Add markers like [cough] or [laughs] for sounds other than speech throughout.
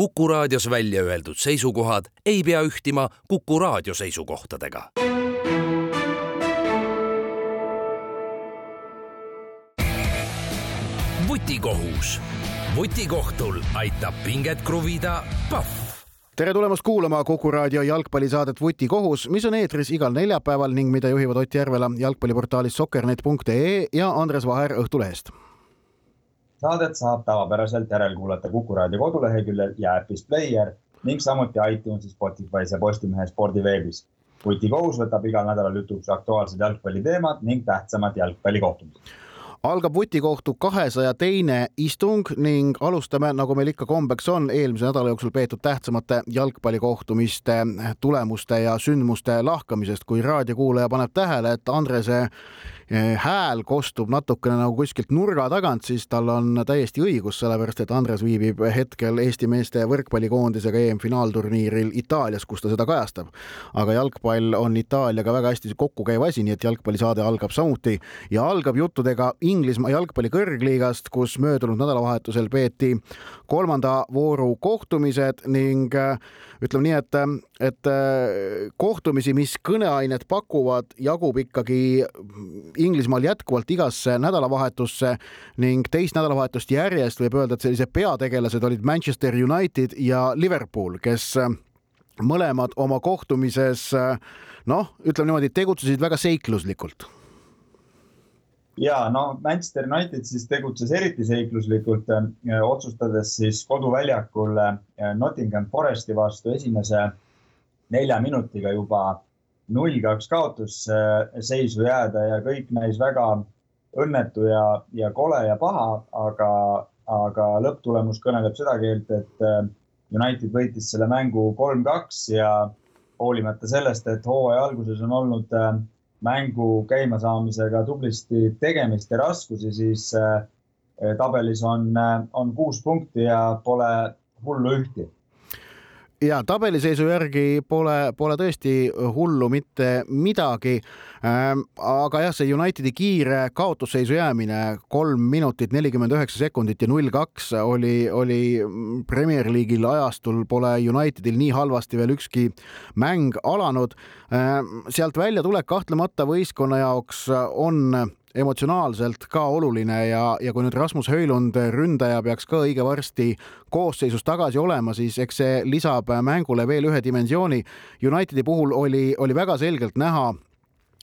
Kuku raadios välja öeldud seisukohad ei pea ühtima Kuku raadio seisukohtadega. vutikohus. vutikohtul aitab pinget kruvida Pahv tere tulemast kuulama Kuku raadio jalgpallisaadet Vutikohus, mis on eetris igal neljapäeval ning mida juhivad Ott Järvela jalgpalliportaalis soccernet.ee ja Andres Vaher Õhtulehest. Saadet saab tavapäraselt järelkuulata Kuku raadio koduleheküljel ja äpis Player ning samuti iTunesis, Spotify's ja Postimehe spordiveebis. vutikohus võtab igal nädalal jutuks aktuaalsed jalgpalliteemad ning tähtsamad jalgpallikohtumised algab vutikohtu kahesaja teine istung ning alustame, nagu meil ikka kombeks on, eelmise nädala jooksul peetud tähtsamate jalgpallikohtumiste tulemuste ja sündmuste lahkamisest. kui raadiokuulaja paneb tähele, et Andrese hääl kostub natukene nagu kuskilt nurga tagant, siis tal on täiesti õigus, sellepärast et Andres viibib hetkel Eesti meeste võrkpallikoondisega EM-finaalturniiril Itaalias, kus ta seda kajastab. aga jalgpall on Itaaliaga väga hästi kokku käiv asi, nii et jalgpallisaade algab samuti ja algab juttudega Inglismaa jalgpalli kõrgliigast, kus möödunud nädalavahetusel peeti kolmanda vooru kohtumised ning äh, ütleme nii, et, et äh, kohtumisi, mis kõneainet pakuvad, jagub ikkagi Inglismaal jätkuvalt igasse nädalavahetusse ning teist nädalavahetust järjest võib öelda, et sellised peategelased olid Manchester United ja Liverpool, kes äh, mõlemad oma kohtumises noh, ütleme niimoodi, tegutsesid väga seikluslikult. Ja no Manchester United siis tegutses eriti seikluslikult äh,, otsustades siis koduväljakul Nottingham Foresti vastu esimese nelja minutiga juba null-kaks kaotusseisu äh, jääda ja kõik näis väga õnnetu ja, ja kole ja paha, aga, aga lõpptulemus kõneleb seda keelt, et äh, United võitis selle mängu kolm-kaks ja hoolimata sellest, et hooaja alguses on olnud äh, mängu käimasaamisega tublisti tegemist ja raskusi, siis äh, tabelis on, on kuus punkti ja pole hullu ühti ja tabeliseisu järgi pole, pole tõesti hullu mitte midagi ähm,. aga jah, see Unitedi kiire kaotusseisu jäämine kolm minutit nelikümmend üheksa sekundit ja null kaks oli, oli Premier League'il ajastul pole Unitedil nii halvasti veel ükski mäng alanud ähm,. sealt väljatulek kahtlemata võistkonna jaoks on emotsionaalselt ka oluline ja, ja kui nüüd Rasmus Höjlund, ründaja, peaks ka õige varsti koosseisus tagasi olema, siis eks see lisab mängule veel ühe dimensiooni. Unitedi puhul oli, oli väga selgelt näha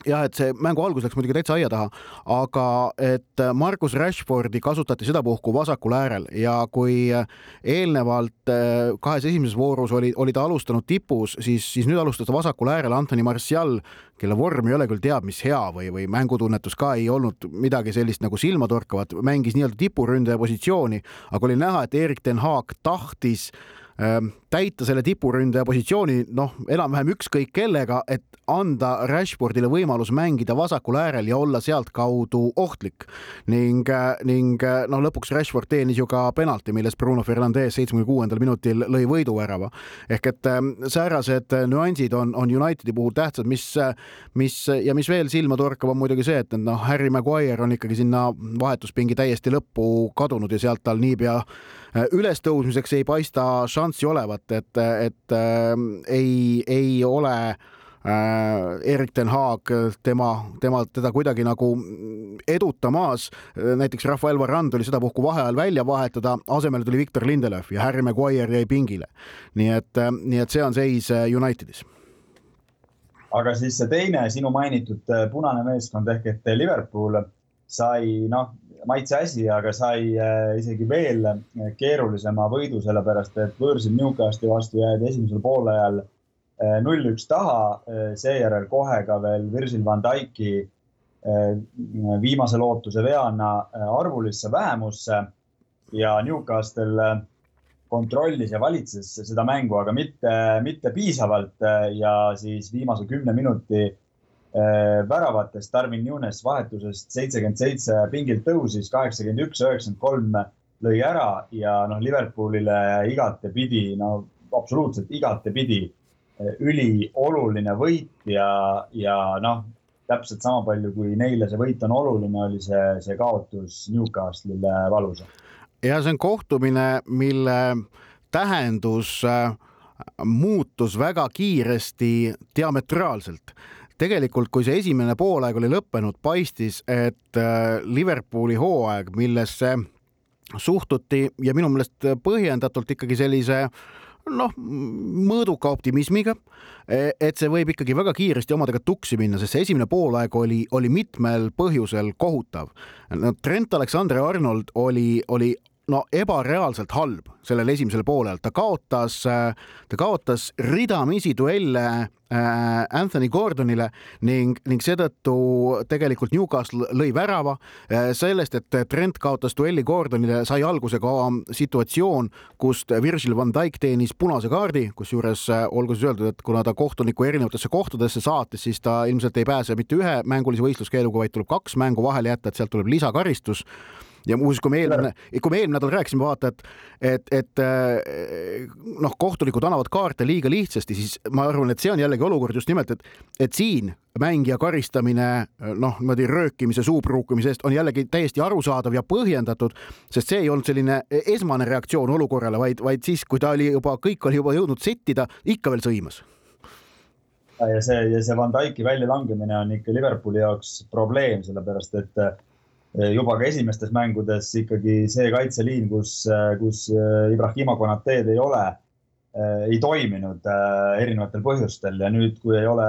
jah, et see mängu algus läks muidugi täitsa aia taha, aga et Margus Rashfordi kasutati sedapuhku vasakul äärel ja kui eelnevalt eh, kahes esimeses voorus oli, oli ta alustanud tipus, siis, siis nüüd alustas ta vasakul äärel Antoni Martial, kelle vorm ei ole küll teab mis hea või, või mängutunnetus ka ei olnud midagi sellist nagu silmatorkavat, mängis nii-öelda tipuründaja positsiooni, aga oli näha, et Erik ten Haag tahtis Ehm, täita selle tipuründaja positsiooni, noh, enam-vähem ükskõik kellega, et anda Rashfordile võimalus mängida vasakul äärel ja olla sealtkaudu ohtlik. ning, äh, ning äh, noh, lõpuks Rashford teenis ju ka penalti, milles Bruno Fernandes seitsmekümne kuuendal minutil lõi võiduvärava. ehk et ähm, säärased nüansid on, on Unitedi puhul tähtsad, mis, mis ja mis veel silma torkab, on muidugi see, et noh, Harry Maguire on ikkagi sinna vahetuspingi täiesti lõppu kadunud ja sealt tal niipea Äh, ülestõusmiseks ei paista šanssi olevat, et, et äh, ei, ei ole äh, Erik ten Haag tema, tema, teda kuidagi nagu edutamas. näiteks Rafael Varand oli sedapuhku vaheajal välja vahetada, asemele tuli Victor Lindelöf ja Harry Maguire jäi pingile. nii et, äh, nii et see on seis äh, Unitedis aga siis see teine sinu mainitud punane meeskond ehk et Liverpool sai noh, maitse asi, aga sai äh, isegi veel äh, keerulisema võidu, sellepärast et võõrsil Newcastli vastu jäädi esimesel poolajal äh, null-üks taha, seejärel kohe ka veel Virgil van Dijk'i viimase lootuse veana arvulisse vähemusse ja Newcastle kontrollis ja valitses seda mängu, aga mitte, mitte piisavalt ja siis viimase kümne minuti väravatest Darwin Nunes vahetusest seitsekümmend seitse pingilt tõusis, kaheksakümmend üks, üheksakümmend kolm lõi ära ja noh, Liverpoolile igatepidi, no absoluutselt igatepidi äh, ülioluline võit ja, ja noh, täpselt sama palju kui neile see võit on oluline, oli see, see kaotus Newcastle'ile valus. ja see on kohtumine, mille tähendus muutus väga kiiresti diametraalselt tegelikult, kui see esimene poolaeg oli lõppenud, paistis, et Liverpooli hooaeg, millesse suhtuti ja minu meelest põhjendatult ikkagi sellise noh, mõõduka optimismiga, e, et see võib ikkagi väga kiiresti omadega tuksi minna, sest see esimene poolaeg oli, oli mitmel põhjusel kohutav. no Trent Alexander-Arnold oli, oli no ebareaalselt halb sellel esimesel poolel, ta kaotas, ta kaotas ridamisi duelle äh, Anthony Gordonile ning, ning seetõttu tegelikult Newcastle lõi värava. Äh, sellest, et Trent kaotas duelli Gordonile, sai alguse ka situatsioon, kust Virgil van Dijk teenis punase kaardi, kusjuures äh, olgu siis öeldud, et kuna ta kohtuniku erinevatesse kohtadesse saatis, siis ta ilmselt ei pääse mitte ühe mängulise võistluskeeluga, vaid tuleb kaks mängu vahele jätta, et sealt tuleb lisakaristus ja muuseas, kui me eelmine, kui me eelmine nädal rääkisime, vaata, et, et, et eh, noh, kohtunikud annavad kaarte liiga lihtsasti, siis ma arvan, et see on jällegi olukord just nimelt, et, et siin mängija karistamine noh, niimoodi röökimise, suupruukimise eest on jällegi täiesti arusaadav ja põhjendatud, sest see ei olnud selline esmane reaktsioon olukorrale, vaid, vaid siis, kui ta oli juba, kõik oli juba jõudnud settida, ikka veel sõimas. Ja see, ja see Van Dyke'i väljalangemine on ikka Liverpooli jaoks probleem, sellepärast et juba ka esimestes mängudes ikkagi see kaitseliin, kus, eh, kus eh, Ibrahima Konateed ei ole, ei toiminud erinevatel põhjustel. Ja nüüd, kui ei ole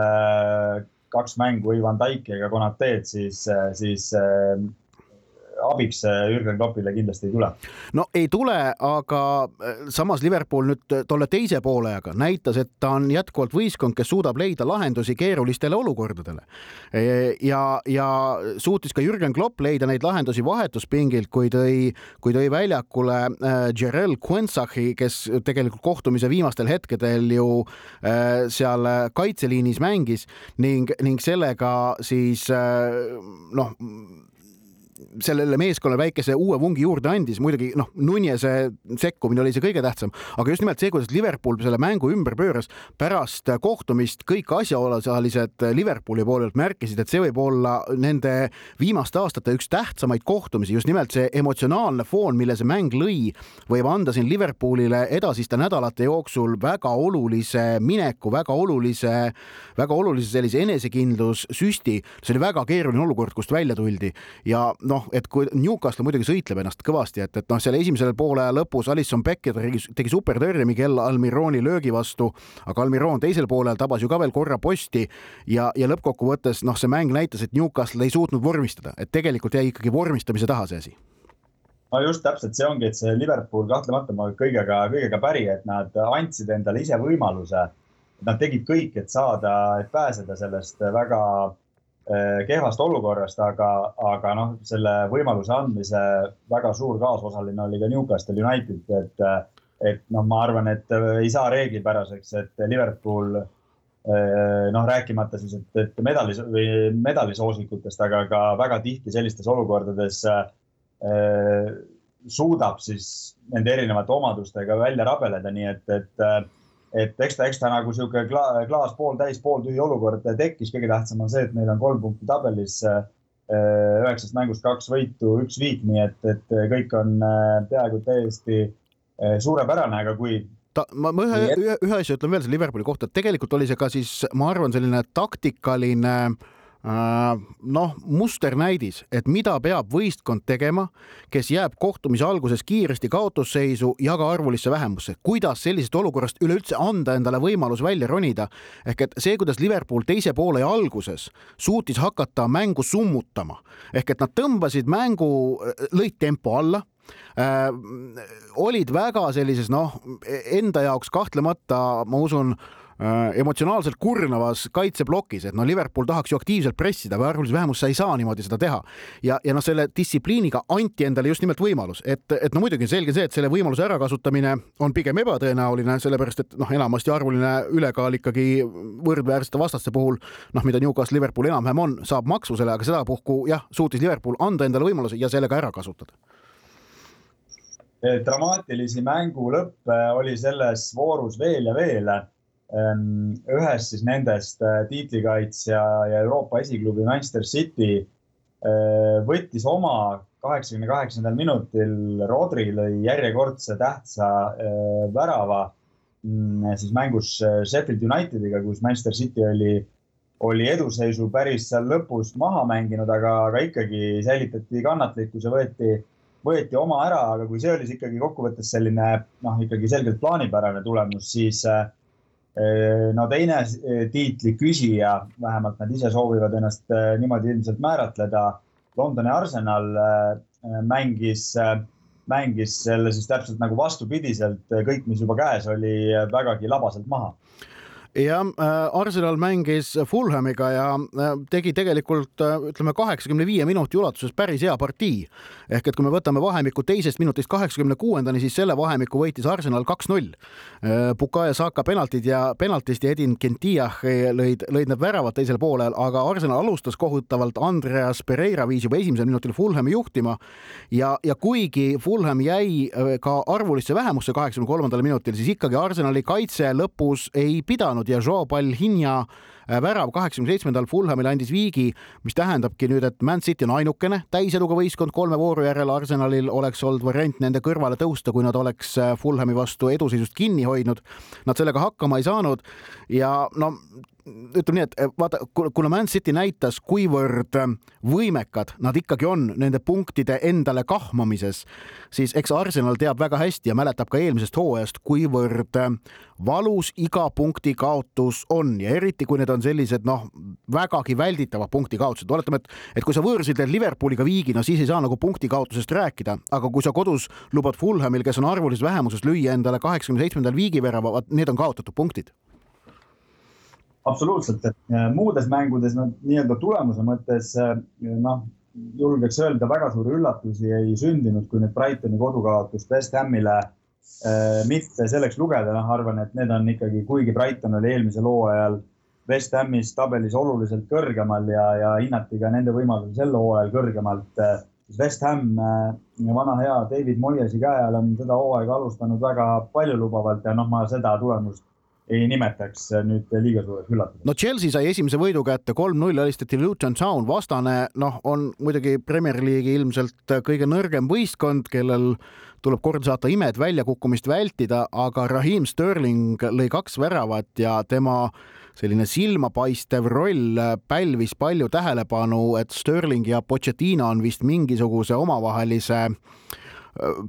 kaks mängu ei Van Dijk'i ega Konateed, siis, siis abiks Jürgen Kloppile kindlasti ei tule. no ei tule, aga äh, samas Liverpool nüüd äh, tolle teise poolega näitas, et ta on jätkuvalt võistkond, kes suudab leida lahendusi keerulistele olukordadele. E, ja, ja suutis ka Jürgen Klopp leida neid lahendusi vahetuspingilt, kui tõi, kui tõi väljakule äh, Jerel Quensachi, kes tegelikult kohtumise viimastel hetkedel ju seal kaitseliinis mängis ning, ning sellega siis noh sellele meeskonnale väikese uue vungi juurde andis, muidugi noh, Nunjese sekkumine oli see kõige tähtsam, aga just nimelt see, kuidas Liverpool selle mängu ümber pööras pärast kohtumist, kõik asjaosalised Liverpooli poolelt märkisid, et see võib olla nende viimaste aastate üks tähtsamaid kohtumisi, just nimelt see emotsionaalne foon, mille see mäng lõi, võib anda siin Liverpoolile edasiste nädalate jooksul väga olulise mineku, väga olulise, väga olulise sellise enesekindlussüsti. see oli väga keeruline olukord, kust välja tuldi ja noh, et kui Newcastle muidugi sõitleb ennast kõvasti, et, et noh, seal esimesel poole lõpus Alisson Becker tegi, tegi supertõrje Miguel Almironi löögi vastu, aga Almiron teisel poolel tabas ju ka veel korra posti ja, ja lõppkokkuvõttes noh, see mäng näitas, et Newcastle ei suutnud vormistada, et tegelikult jäi ikkagi vormistamise taha see asi no just täpselt see ongi, et see Liverpool kahtlemata ma kõigega, kõigega päri, et nad andsid endale ise võimaluse. Nad tegid kõik, et saada, et pääseda sellest väga kehvast olukorrast, aga, aga noh, selle võimaluse andmise väga suur kaasosaline oli ka Newcastle United, et, et noh, ma arvan, et ei saa reeglipäraseks, et Liverpool eh, noh, rääkimata siis, et, et medali või medalisoosikutest, aga ka väga tihti sellistes olukordades eh, suudab siis nende erinevate omadustega välja rabeleda, nii et, et et eks ta, eks ta nagu sihuke klaas pooltäis, pooltühi olukord tekkis. kõige tähtsam on see, et meil on kolm punkti tabelis. Äh, üheksast mängust kaks võitu, üks viik, nii et, et kõik on äh, peaaegu täiesti äh, suurepärane, aga kui ta, ma, ma ühe, ühe, ühe asja ütlen veel selle Liverpooli kohta, et tegelikult oli see ka siis, ma arvan, selline taktikaline Äh, noh, musternäidis, et mida peab võistkond tegema, kes jääb kohtumise alguses kiiresti kaotusseisu ja ka arvulisse vähemusse, kuidas sellisest olukorrast üleüldse anda endale võimalus välja ronida. ehk et see, kuidas Liverpool teise poole alguses suutis hakata mängu summutama ehk et nad tõmbasid mängu, lõid tempo alla äh, olid väga sellises noh, enda jaoks kahtlemata ma usun Äh, emotsionaalselt kurnavas kaitseplokis, et no Liverpool tahaks ju aktiivselt pressida või arvulise vähemus, sa ei saa niimoodi seda teha. ja, ja noh, selle distsipliiniga anti endale just nimelt võimalus, et, et no muidugi selge see, et selle võimaluse ärakasutamine on pigem ebatõenäoline, sellepärast et noh, enamasti arvuline ülekaal ikkagi võrdväärsete vastaste puhul, noh, mida Newcastle Liverpool enam-vähem on, saab maksusele, aga sedapuhku jah, suutis Liverpool anda endale võimaluse ja selle ka ära kasutada dramaatilisi mängu lõppe oli selles voorus veel ja veel ühes siis nendest äh, tiitlikaitsja ja Euroopa esiklubi Manchester City äh, võttis oma kaheksakümne kaheksandal minutil Rodri lõi järjekordse tähtsa värava mm, siis mängus Sheffield Unitediga, kus Manchester City oli, oli eduseisu päris seal lõpus maha mänginud, aga, aga ikkagi säilitati kannatlikkus ja võeti, võeti oma ära, aga kui see oli ikkagi kokkuvõttes selline noh, ikkagi selgelt plaanipärane tulemus, siis äh, no teine tiitli küsija, vähemalt nad ise soovivad ennast niimoodi ilmselt määratleda Londoni Arsenal äh, mängis, äh, mängis selle siis täpselt nagu vastupidiselt, kõik, mis juba käes oli, vägagi labaselt maha jah, äh, Arsenal mängis Fulhamiga ja äh, tegi tegelikult äh, ütleme kaheksakümne viie minuti ulatuses päris hea partii. ehk et kui me võtame vahemiku teisest minutist kaheksakümne kuuendani, siis selle vahemiku võitis Arsenal kaks-null. Bukayo Saka penaltid ja penaltist ja Edin Gentiah lõid, lõid need väravad teisel poolel, aga Arsenal alustas kohutavalt. Andreas Pereira viis juba esimesel minutil Fulhami juhtima ja, ja kuigi Fulham jäi ka arvulisse vähemusse kaheksakümne kolmandal minutil, siis ikkagi Arsenali kaitse lõpus ei pidanud saanud ja Joe Palhinja äh, värav kaheksakümne seitsmendal Fulhamile andis viigi, mis tähendabki nüüd, et Man City on ainukene täiseduga võistkond kolme vooru järel. Arsenalil oleks olnud variant nende kõrvale tõusta, kui nad oleks äh, Fulhami vastu eduseisust kinni hoidnud. Nad sellega hakkama ei saanud ja no ütleme nii, et vaata, kuna Man City näitas, kuivõrd eh, võimekad nad ikkagi on nende punktide endale kahmamises, siis eks Arsenal teab väga hästi ja mäletab ka eelmisest hooajast, kuivõrd eh, valus iga punkti kaotus on. Ja eriti, kui need on sellised noh, vägagi välditavad punkti kaotused. oletame, et, et kui sa võõrsil teed Liverpooliga viigi, no siis ei saa nagu punkti kaotusest rääkida, aga kui sa kodus lubad Fulhamil, kes on arvulises vähemuses, lüüa endale kaheksakümne seitsmendal viigivärava, vot need on kaotatud punktid absoluutselt, et äh, muudes mängudes no nii-öelda tulemuse mõttes äh, noh, julgeks öelda, väga suuri üllatusi ei sündinud, kui nüüd Brightoni kodukaotust West Hamile äh, mitte selleks lugeda, noh, arvan, et need on ikkagi, kuigi Brighton oli eelmisel hooajal West Hamis tabelis oluliselt kõrgemal ja, ja hinnati ka nende võimalusi sel hooajal kõrgemalt West Ham vana hea David Moyesi käe all on seda hooaega alustanud väga paljulubavalt ja noh, ma seda tulemust ei nimetaks nüüd liiga suureks üllatuseks. no Chelsea sai esimese võidu kätte, kolm-null alistati Luton Town, vastane noh, on muidugi Premier League'i ilmselt kõige nõrgem võistkond, kellel tuleb kord saata imed väljakukkumist vältida, aga Raheem Sterling lõi kaks väravat ja tema selline silmapaistev roll pälvis palju tähelepanu, et Sterling ja Pochettino on vist mingisuguse omavahelise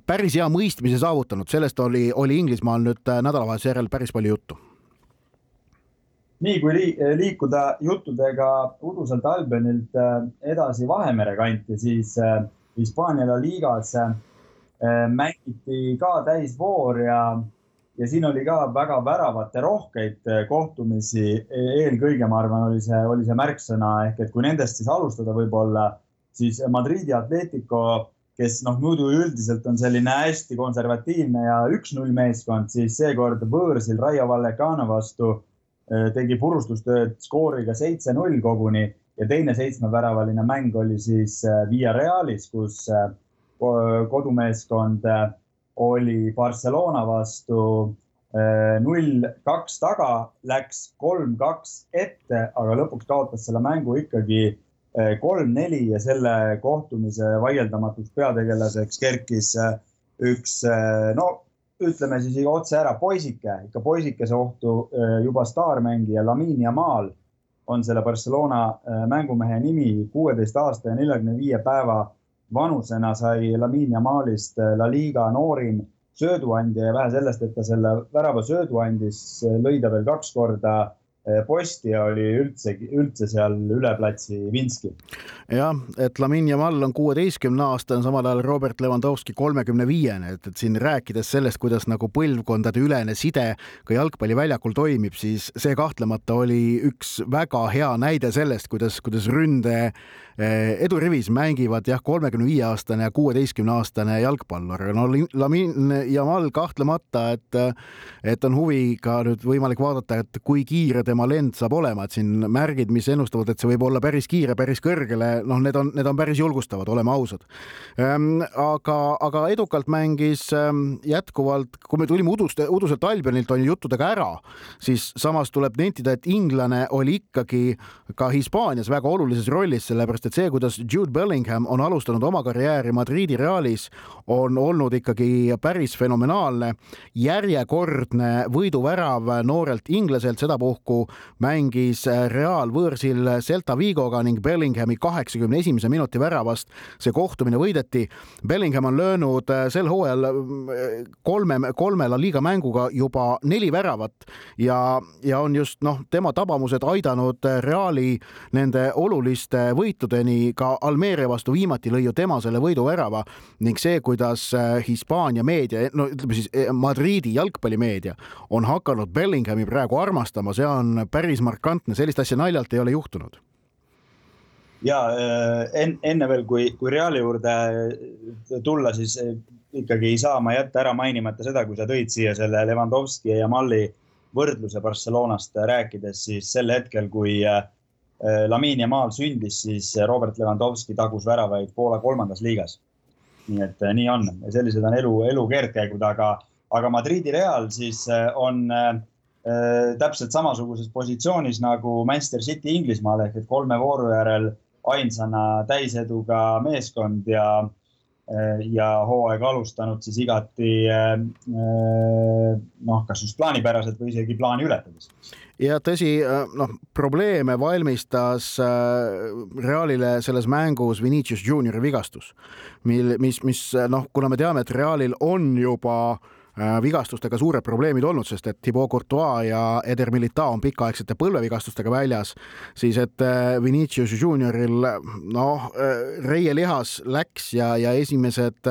päris hea mõistmise saavutanud, sellest oli, oli Inglismaal nüüd nädalavahetuse järel päris palju juttu nii kui liikuda juttudega uduselt Albionilt äh, edasi Vahemere kanti, siis äh, Hispaania äh, mängiti ka täisvoor ja, ja siin oli ka väga väravate rohkeid kohtumisi. eelkõige, ma arvan, oli see, oli see märksõna ehk et kui nendest siis alustada võib-olla, siis Madridi Atletico, kes noh, muidu üldiselt on selline hästi konservatiivne ja üks-null meeskond, siis seekord võõrsil Raio Vallecano vastu tegi purustustööd skooriga seitse-null koguni ja teine seitsmeväravaline mäng oli siis äh, Via Realis, kus äh, kodumeeskond oli Barcelona vastu null kaks taga, läks kolm-kaks ette, aga lõpuks kaotas selle mängu ikkagi kolm-neli ja selle kohtumise vaieldamatuks peategelaseks kerkis üks no ütleme siis otse ära, poisike, ikka poisikese ohtu äh, juba staarmängija Lamin Yamal on selle Barcelona äh, mängumehe nimi. kuueteist aasta ja neljakümne viie päeva vanusena sai Lamin Yamalist äh, La Liga noorim sööduandja ja vähe sellest, et ta selle värava söödu andis, lõi ta veel kaks korda Eh, posti oli üldse, üldse seal üle platsi Vinski. jah, et Lamin Jamal on kuueteistkümne aastane, samal ajal Robert Lewandowski kolmekümne viiene, et, et siin rääkides sellest, kuidas nagu põlvkondade ülene side ka jalgpalliväljakul toimib, siis see kahtlemata oli üks väga hea näide sellest, kuidas, kuidas ründe eh, edurivis mängivad jah, kolmekümne viie aastane ja kuueteistkümne aastane jalgpallur. no Lamin Jamal kahtlemata, et, et on huvi ka nüüd võimalik vaadata, et kui kiire tema tema lend saab olema, et siin märgid, mis ennustavad, et see võib olla päris kiire, päris kõrgele, noh, need on, need on päris julgustavad, oleme ausad. Ehm, aga, aga edukalt mängis ehm, jätkuvalt, kui me tulime udust, uduselt Albionilt on ju juttudega ära, siis samas tuleb nentida, et inglane oli ikkagi ka Hispaanias väga olulises rollis, sellepärast et see, kuidas Jude Bellingham on alustanud oma karjääri Madridi Realis, on olnud ikkagi päris fenomenaalne. järjekordne võiduvärav noorelt inglaselt, sedapuhku mängis Real võõrsil Celta Vigoga ning Bellinghami kaheksakümne esimese minuti väravast see kohtumine võideti. Bellingham on löönud sel hooajal kolme, kolme La Liga mänguga juba neli väravat ja, ja on just noh, tema tabamused aidanud Reali nende oluliste võitudeni ka Almeeria vastu viimati lõi ju tema selle võiduvärava ning see, kuidas Hispaania meedia, no ütleme siis Madridi jalgpallimeedia on hakanud Bellinghami praegu armastama, see on päris markantne, sellist asja naljalt ei ole juhtunud ja en, enne veel, kui, kui Reali juurde tulla, siis ikkagi ei saa ma jätta ära mainimata seda, kui sa tõid siia selle Levanovski ja Malli võrdluse Barcelonast rääkides, siis sel hetkel, kui Lamin Jamal sündis, siis Robert Levanovski tagus väravaid Poola kolmandas liigas. nii et nii on sellised on elu, elu keerdkäigud, aga, aga Madridi Real siis on äh, täpselt samasuguses positsioonis nagu Manchester City Inglismaal ehk et kolme vooru järel ainsana täiseduga meeskond ja, ja hooaega alustanud siis igati noh, kas just plaanipäraselt või isegi plaani ületades. Ja tõsi, noh, probleeme valmistas Realile selles mängus Vinicius Juniori vigastus, mil, mis, mis noh, kuna me teame, et Realil on juba äh, Äh, vigastustega suured probleemid olnud, sest et Thibaut Courtois ja Eder Militao on pikaaegsete põlvevigastustega väljas, siis et äh, Vinicius Junioril noh, äh, reielihas läks ja, ja esimesed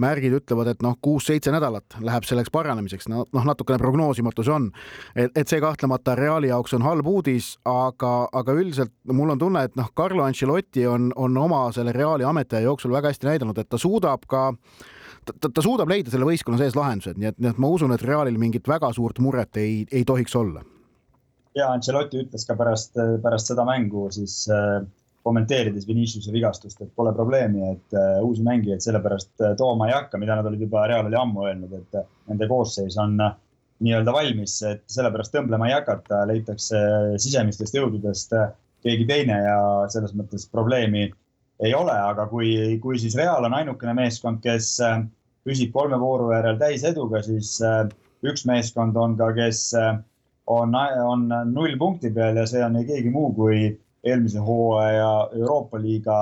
märgid ütlevad, et noh, kuus-seitse nädalat läheb selleks paranemiseks, no noh, natukene prognoosimatu see on. et, et see kahtlemata Reali jaoks on halb uudis, aga, aga üldiselt mul on tunne, et noh, Carlo Ancelotti on, on oma selle Reali ametiaja jooksul väga hästi näidanud, et ta suudab ka ta, ta suudab leida selle võistkonna sees lahendused, nii et, nii et ma usun, et Realil mingit väga suurt muret ei, ei tohiks olla. ja Ancelotti ütles ka pärast, pärast seda mängu siis äh, kommenteerides Viniciuse vigastust, et pole probleemi, et äh, uusi mängijaid sellepärast äh, tooma ei hakka, mida nad olid juba Realile ammu öelnud, et äh, nende koosseis on äh, nii-öelda valmis, et sellepärast tõmblema ei hakata, leitakse sisemistest jõududest äh, keegi teine ja selles mõttes probleemi ei ole, aga kui, kui siis Real on ainukene meeskond, kes äh, püsib kolme vooru järel täiseduga, siis äh, üks meeskond on ka, kes äh, on, on null punkti peal ja see on ei keegi muu kui eelmise hooaja Euroopa liiga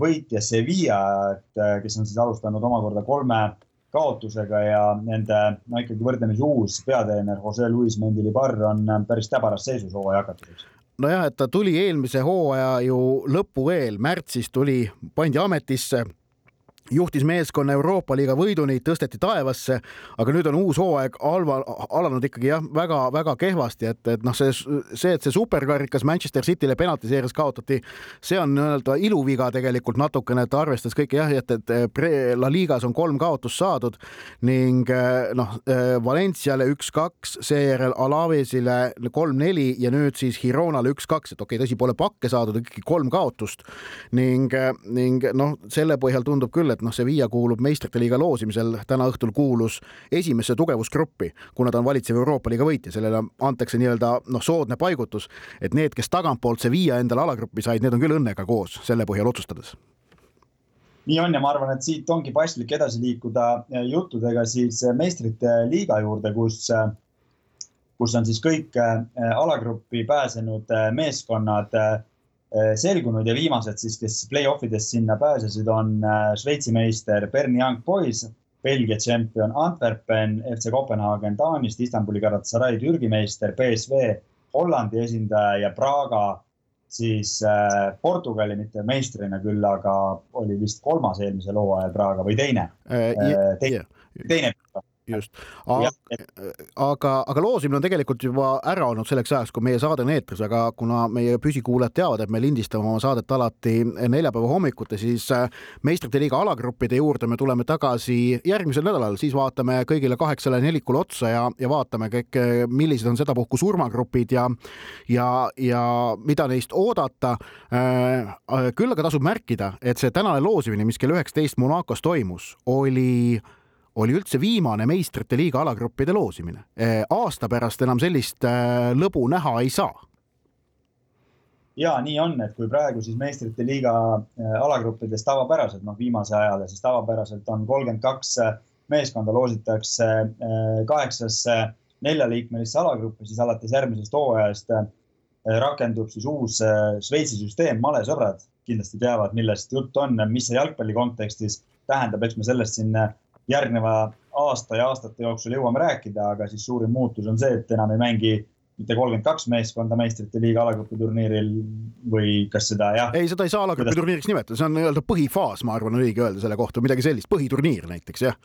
võitja Sevilla, et kes on siis alustanud omakorda kolme kaotusega ja nende no ikkagi võrdlemisi uus peatreener Jose Luis Mendilibar on päris täbaras seisus hooaja hakatuseks nojah, et ta tuli eelmise hooaja ju lõpu eel, märtsis tuli, pandi ametisse juhtis meeskonna Euroopa liiga võiduni, tõsteti taevasse, aga nüüd on uus hooaeg alva, alanud ikkagi jah, väga-väga kehvasti, et, et noh, see, see, et see superkarikas Manchester City'le penaltiseeris kaotati, see on nii-öelda iluviga tegelikult natukene, et arvestades kõike jah, et, et La Ligas on kolm kaotust saadud ning noh, Valenciale üks-kaks, seejärel Alavesile kolm-neli ja nüüd siis Gironale üks-kaks, et okei okay,, tõsi, pole pakke saadud, ikkagi kolm kaotust ning, ning noh, selle põhjal tundub küll, et noh, Sevilla kuulub meistrite liiga loosimisel täna õhtul kuulus esimesse tugevusgruppi, kuna ta on valitsev Euroopa liiga võitja, sellele antakse nii-öelda noh, soodne paigutus, et need, kes tagantpoolt Sevilla endale alagruppi said, need on küll õnnega koos selle põhjal otsustades. Nii on ja ma arvan, et siit ongi paslik edasi liikuda eh, juttudega siis eh, meistrite liiga juurde, kus, eh, kus on siis kõik alagruppi pääsenud meeskonnad selgunud ja viimased siis, kes play-off idest sinna pääsesid, on äh, Šveitsi meister Berni Young Boys, Belgia tšempion Antwerpen, FC Kopenhaagen Taanist, Istanbuli Galatasaray Türgi meister, BSV Hollandi esindaja ja Praga siis äh, Portugali mitte meistrina küll, aga oli vist kolmas eelmisel hooajal Praga või teine uh,. Yeah, teine, yeah. teine just, aga, aga loosimine on tegelikult juba ära olnud selleks ajaks, kui meie saade on eetris, aga kuna meie püsikuulajad teavad, et me lindistame oma saadet alati neljapäeva hommikuti, siis äh, meistrite liiga alagruppide juurde me tuleme tagasi järgmisel nädalal, siis vaatame kõigile kaheksale nelikule otsa ja, ja vaatame kõik, millised on sedapuhku surmagrupid ja ja, ja mida neist oodata. Äh, küll aga tasub märkida, et see tänane loosimine, mis kell üheksateist Monacos toimus, oli oli üldse viimane meistrite liiga alagruppide loosimine. aasta pärast enam sellist äh, lõbu näha ei saa. ja nii on, et kui praegu siis meistrite liiga äh, alagruppides tavapäraselt, noh viimase ajal siis tavapäraselt on kolmkümmend kaks meeskonda loositakse kaheksasse neljaliikmelisse alagruppi, siis alates järgmisest hooajast rakendub siis uus Šveitsi süsteem, malesõbrad kindlasti teavad, millest jutt on, mis see jalgpalli kontekstis tähendab, eks me sellest siin järgneva aasta ja aastate jooksul jõuame rääkida, aga siis suurim muutus on see, et enam ei mängi mitte kolmkümmend kaks meeskonda meistrite liiga alagrupi turniiril või kas seda jah? ei, seda ei saa alagrupi kuidas... turniiriks nimetada, see on nii-öelda põhifaas, ma arvan, on õige öelda selle kohta, midagi sellist, põhiturniir näiteks jah.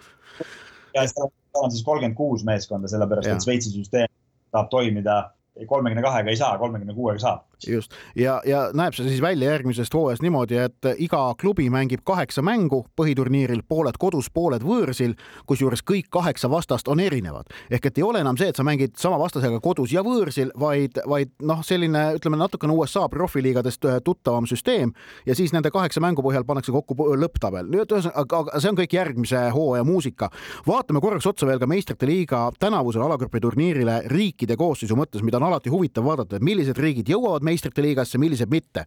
ja seda on siis kolmkümmend kuus meeskonda, sellepärast ja. et Šveitsi süsteem saab toimida kolmekümne kahega ei saa, kolmekümne kuuega saab. Just ja, ja näeb see siis välja järgmisest hooajast niimoodi, et iga klubi mängib kaheksa mängu põhiturniiril, pooled kodus, pooled võõrsil, kusjuures kõik kaheksa vastast on erinevad. ehk et ei ole enam see, et sa mängid sama vastasega kodus ja võõrsil, vaid, vaid noh, selline ütleme natukene USA profiliigadest tuttavam süsteem ja siis nende kaheksa mängu põhjal pannakse kokku lõpptabel. nüüd ühesõnaga, aga see on kõik järgmise hooaja muusika. vaatame korraks otsa veel ka meistrite liiga tänavusele alagrupi turniirile riikide koosseisu mõttes, mida on alati huvitav vaadata, et millised riigid jõuavad meistrite liigasse, millised mitte.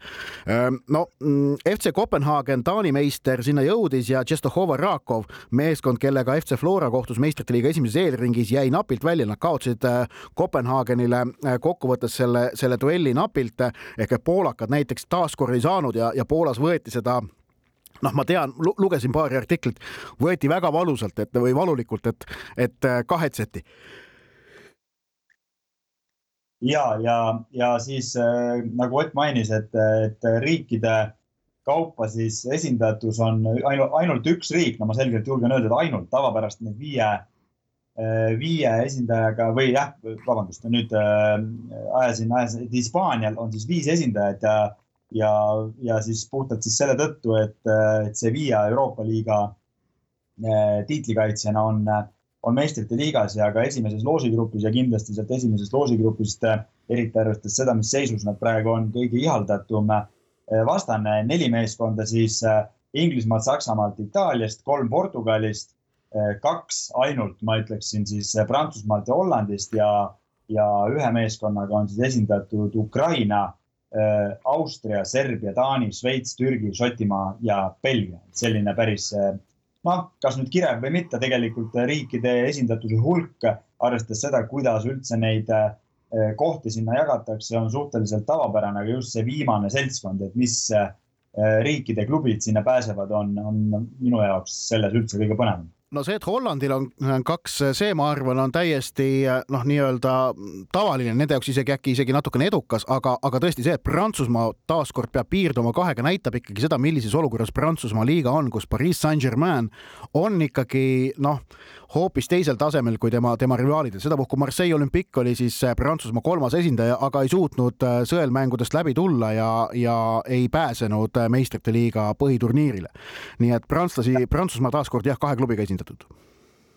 no mm, FC Kopenhaagen, Taani meister, sinna jõudis ja Tšestohova Rakov, meeskond, kellega FC Flora kohtus meistrite liiga esimeses eelringis, jäi napilt välja, nad kaotasid Kopenhaagenile kokkuvõttes selle, selle duelli napilt ehk et poolakad näiteks taaskord ei saanud ja, ja Poolas võeti seda noh, ma tean, lugesin paari artiklit, võeti väga valusalt, et või valulikult, et, et kahetseti ja, ja, ja siis äh, nagu Ott mainis, et, et riikide kaupa siis esindatus on ainult, ainult üks riik, no ma selgelt julgen öelda, et ainult tavapärast need viie, äh, viie esindajaga või jah, vabandust, nüüd äh, ajasin, ajasin, et Hispaanial on siis viis esindajat ja, ja, ja siis puhtalt siis selle tõttu, et, et Sevilla Euroopa liiga tiitlikaitsjana on äh, on meistrite liigas ja ka esimeses loosigrupis ja kindlasti sealt esimesest loosigrupist, äh, eriti arvestades seda, mis seisus nad praegu on, kõige ihaldatum äh, vastane, neli meeskonda siis äh, Inglismaalt, Saksamaalt, Itaaliast, kolm Portugalist, kaks ainult, ma ütleksin siis Prantsusmaalt ja Hollandist ja, ja ühe meeskonnaga on siis esindatud Ukraina, Austria, Serbia, Taani, Šveits, Türgi, Šotimaa ja Belgia. selline päris noh, kas nüüd kirev või mitte, tegelikult riikide esindatuse hulk, arvestades seda, kuidas üldse neid eh, kohti sinna jagatakse, on suhteliselt tavapärane, aga just see viimane seltskond, et mis eh, riikide klubid sinna pääsevad, on, on minu jaoks selles üldse kõige põnevam no see, et Hollandil on kaks, see ma arvan, on täiesti noh, nii-öelda tavaline, nende jaoks isegi äkki isegi natukene edukas, aga, aga tõesti see, et Prantsusmaa taaskord peab piirduma kahega, näitab ikkagi seda, millises olukorras Prantsusmaa liiga on, kus Pariis Saint-Germain on ikkagi noh, hoopis teisel tasemel kui tema, tema rivaalid, sedapuhku Marseille Olympique oli siis Prantsusmaa kolmas esindaja, aga ei suutnud sõelmängudest läbi tulla ja, ja ei pääsenud meistrite liiga põhiturniirile. nii et prantslasi, Prantsusmaa taaskord jah, kahe klubiga esindatud esindatud.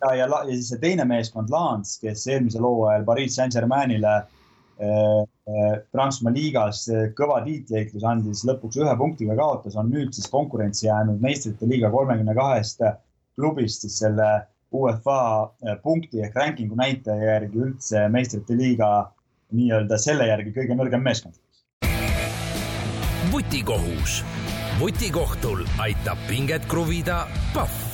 ja, ja, ja siis see teine meeskond, Lens, kes eelmisel hooajal Pariis Saint-Germainile äh, äh, Prantsusmaa liigas äh, kõva tiitliheitlus andis, lõpuks ühe punktiga kaotas, on nüüd siis konkurentsi jäänud meistrite liiga kolmekümne kahest klubist siis selle UEFA punkti ehk ranking'u näitaja järgi üldse meistrite liiga nii-öelda selle järgi kõige nõrgem meeskond. vutikohus, vutikohtul aitab pinget kruvida Pahv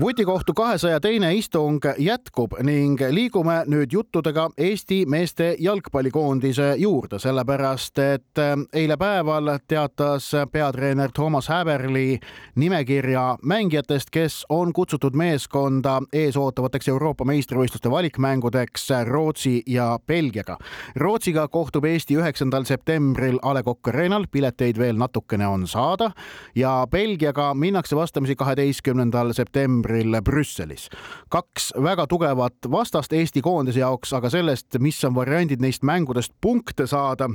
vutikohtu kahesaja teine istung jätkub ning liigume nüüd juttudega Eesti meeste jalgpallikoondise juurde, sellepärast et äh, eile päeval teatas peatreener Toomas Häberli nimekirja mängijatest, kes on kutsutud meeskonda eesootavateks Euroopa meistrivõistluste valikmängudeks Rootsi ja Belgiaga. Rootsiga kohtub Eesti üheksandal septembril A Le Coq Arena'l, pileteid veel natukene on saada ja Belgiaga minnakse vastamisi kaheteistkümnendal septembril detsembril Brüsselis. kaks väga tugevat vastast Eesti koondise jaoks, aga sellest, mis on variandid neist mängudest punkte saada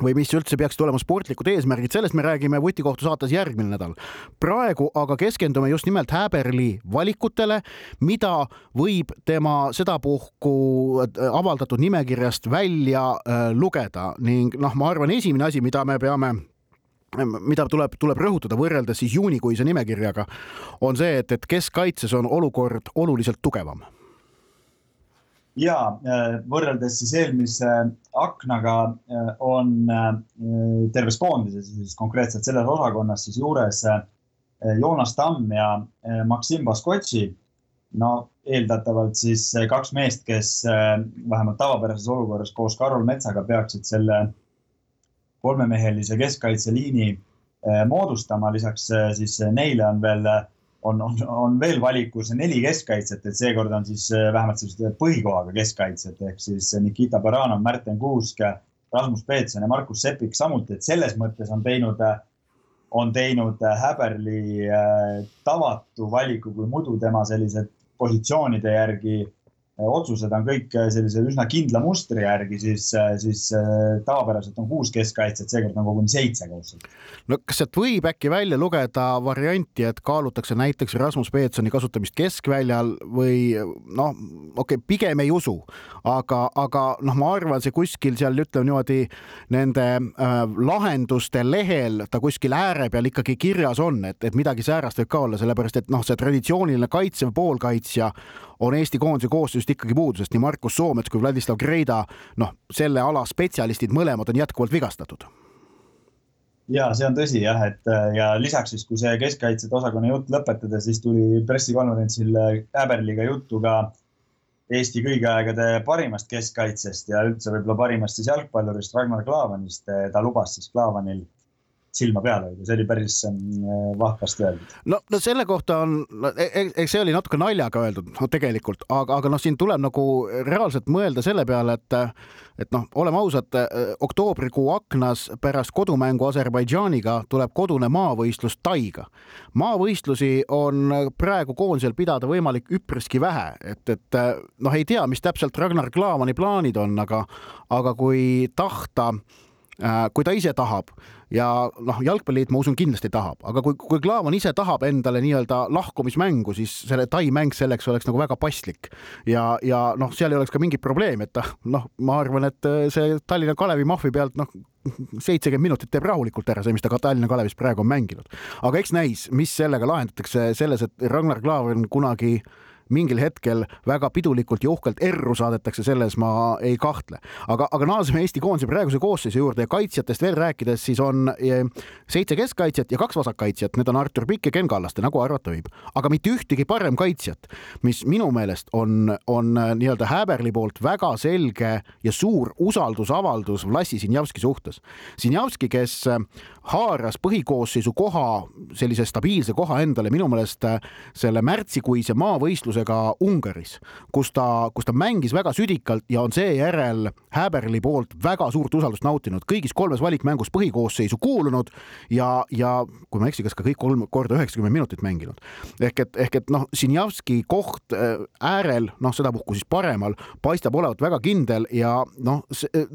või mis üldse peaksid olema sportlikud eesmärgid, sellest me räägime Vutikohtu saates järgmine nädal. praegu aga keskendume just nimelt Häberli valikutele, mida võib tema sedapuhku äh, avaldatud nimekirjast välja äh, lugeda ning noh, ma arvan, esimene asi, mida me peame mida tuleb, tuleb rõhutada võrreldes siis juunikuise nimekirjaga, on see, et, et keskkaitses on olukord oluliselt tugevam ja äh, võrreldes siis eelmise aknaga äh, on äh, terves koondises, siis konkreetselt selles osakonnas siis juures Joonas Tamm ja Maksim Baskotši. no eeldatavalt siis kaks meest, kes vähemalt tavapärases olukorras koos Karol Metsaga peaksid selle kolmemehelise keskkaitseliini moodustama. lisaks siis neile on veel on, on, on veel valikus neli keskkaitset, et seekord on siis äh, vähemalt sellised põhikohaga keskkaitsjad ehk siis Nikita Baranov, Märten Kuusk, Rasmus Peetson ja Markus Sepik samuti, et selles mõttes on teinud, on teinud Häberli tavatu valiku, kui muidu tema sellised positsioonide järgi otsused on kõik äh, sellise üsna kindla mustri järgi, siis, äh, siis äh, tavapäraselt on kuus keskkaitset, seekord on koguni seitse koosseis. no kas sealt võib äkki välja lugeda varianti, et kaalutakse näiteks Rasmus Peetsoni kasutamist keskväljal või noh, okei okay,, pigem ei usu, aga, aga noh, ma arvan, see kuskil seal ütleme niimoodi nende äh, lahenduste lehel ta kuskil ääre peal ikkagi kirjas on, et, et midagi säärast võib ka olla, sellepärast et noh, see traditsiooniline kaitsev poolkaitsja on Eesti koondise koosseisust ikkagi puudu, sest nii Markus Soomets kui Vladislav Greida, noh, selle ala spetsialistid mõlemad on jätkuvalt vigastatud ja see on tõsi jah, et ja lisaks siis, kui see keskkaitsjate osakonna jutt lõpetada, siis tuli pressikonverentsil Äberliga juttu ka Eesti kõigi aegade parimast keskkaitsest ja üldse võib-olla parimast siis jalgpallurist Ragnar Klavanist. ta lubas siis Klavanil silma peal hoida, see oli päris mm, vahvasti öeldud. no, no selle kohta on, e, e, eks see oli natuke naljaga öeldud, no tegelikult, aga, aga noh, siin tuleb nagu reaalselt mõelda selle peale, et et noh, oleme ausad, oktoobrikuu aknas pärast kodumängu Aserbaidžaaniga tuleb kodune maavõistlus Taiga. maavõistlusi on praegu koondisel pidada võimalik üpriski vähe, et, et noh, ei tea, mis täpselt Ragnar Klavani plaanid on, aga, aga kui tahta Äh, kui ta ise tahab ja noh, jalgpalliliit, ma usun, kindlasti tahab, aga kui, kui Klaavan ise tahab endale nii-öelda lahkumismängu, siis selle tai mäng selleks oleks nagu väga paslik ja, ja noh, seal ei oleks ka mingit probleemi, et noh, ma arvan, et äh, see Tallinna Kalevi mahvi pealt noh, seitsekümmend minutit teeb rahulikult ära see, mis ta ka Tallinna Kalevis praegu on mänginud. aga eks näis, mis sellega lahendatakse selles, et Ragnar Klavan kunagi äh, mingil hetkel väga pidulikult ja uhkelt erru saadetakse, selles ma ei kahtle. aga, aga naaseme Eesti koondise praeguse koosseisu juurde ja kaitsjatest veel rääkides, siis on eh, seitse keskkaitsjat ja kaks vasakkaitsjat, need on Artur Pikk ja Ken Kallaste, nagu arvata võib, aga mitte ühtegi parem kaitsjat, mis minu meelest on, on eh, nii-öelda Häberli poolt väga selge ja suur usaldusavaldus Vlassi Sinjavski suhtes. Sinjavski, kes eh, haaras põhikoosseisu koha, sellise stabiilse koha endale minu meelest selle märtsikuise maavõistluse võistlusega Ungaris, kus ta, kus ta mängis väga südikalt ja on seejärel Häberli poolt väga suurt usaldust nautinud, kõigis kolmes valikmängus põhikoosseisu kuulunud ja, ja kui ma ei eksi, kas ka kõik kolm korda üheksakümmend minutit mänginud. ehk et, ehk et noh, Sinjavski koht äh, äärel, noh, sedapuhku siis paremal, paistab olevat väga kindel ja noh,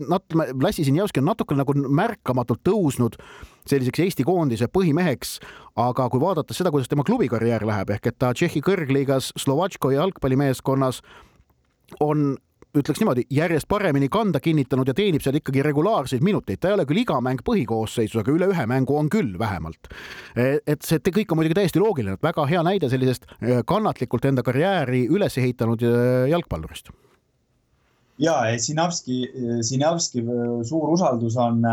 nat-, Lassi Sinjavski on natuke nagu märkamatult tõusnud selliseks Eesti koondise põhimeheks, aga kui vaadata seda, kuidas tema klubikarjäär läheb, ehk et ta Tšehhi kõrgliigas Slovatško jalgpallimeeskonnas on ütleks niimoodi, järjest paremini kanda kinnitanud ja teenib seal ikkagi regulaarseid minuteid, ta ei ole küll iga mäng põhikoosseisus, aga üle ühe mängu on küll vähemalt. et see kõik on muidugi täiesti loogiline, et väga hea näide sellisest eh, kannatlikult enda karjääri üles ehitanud eh, jalgpallurist. ja, Sinavski, Sinavski suur usaldus on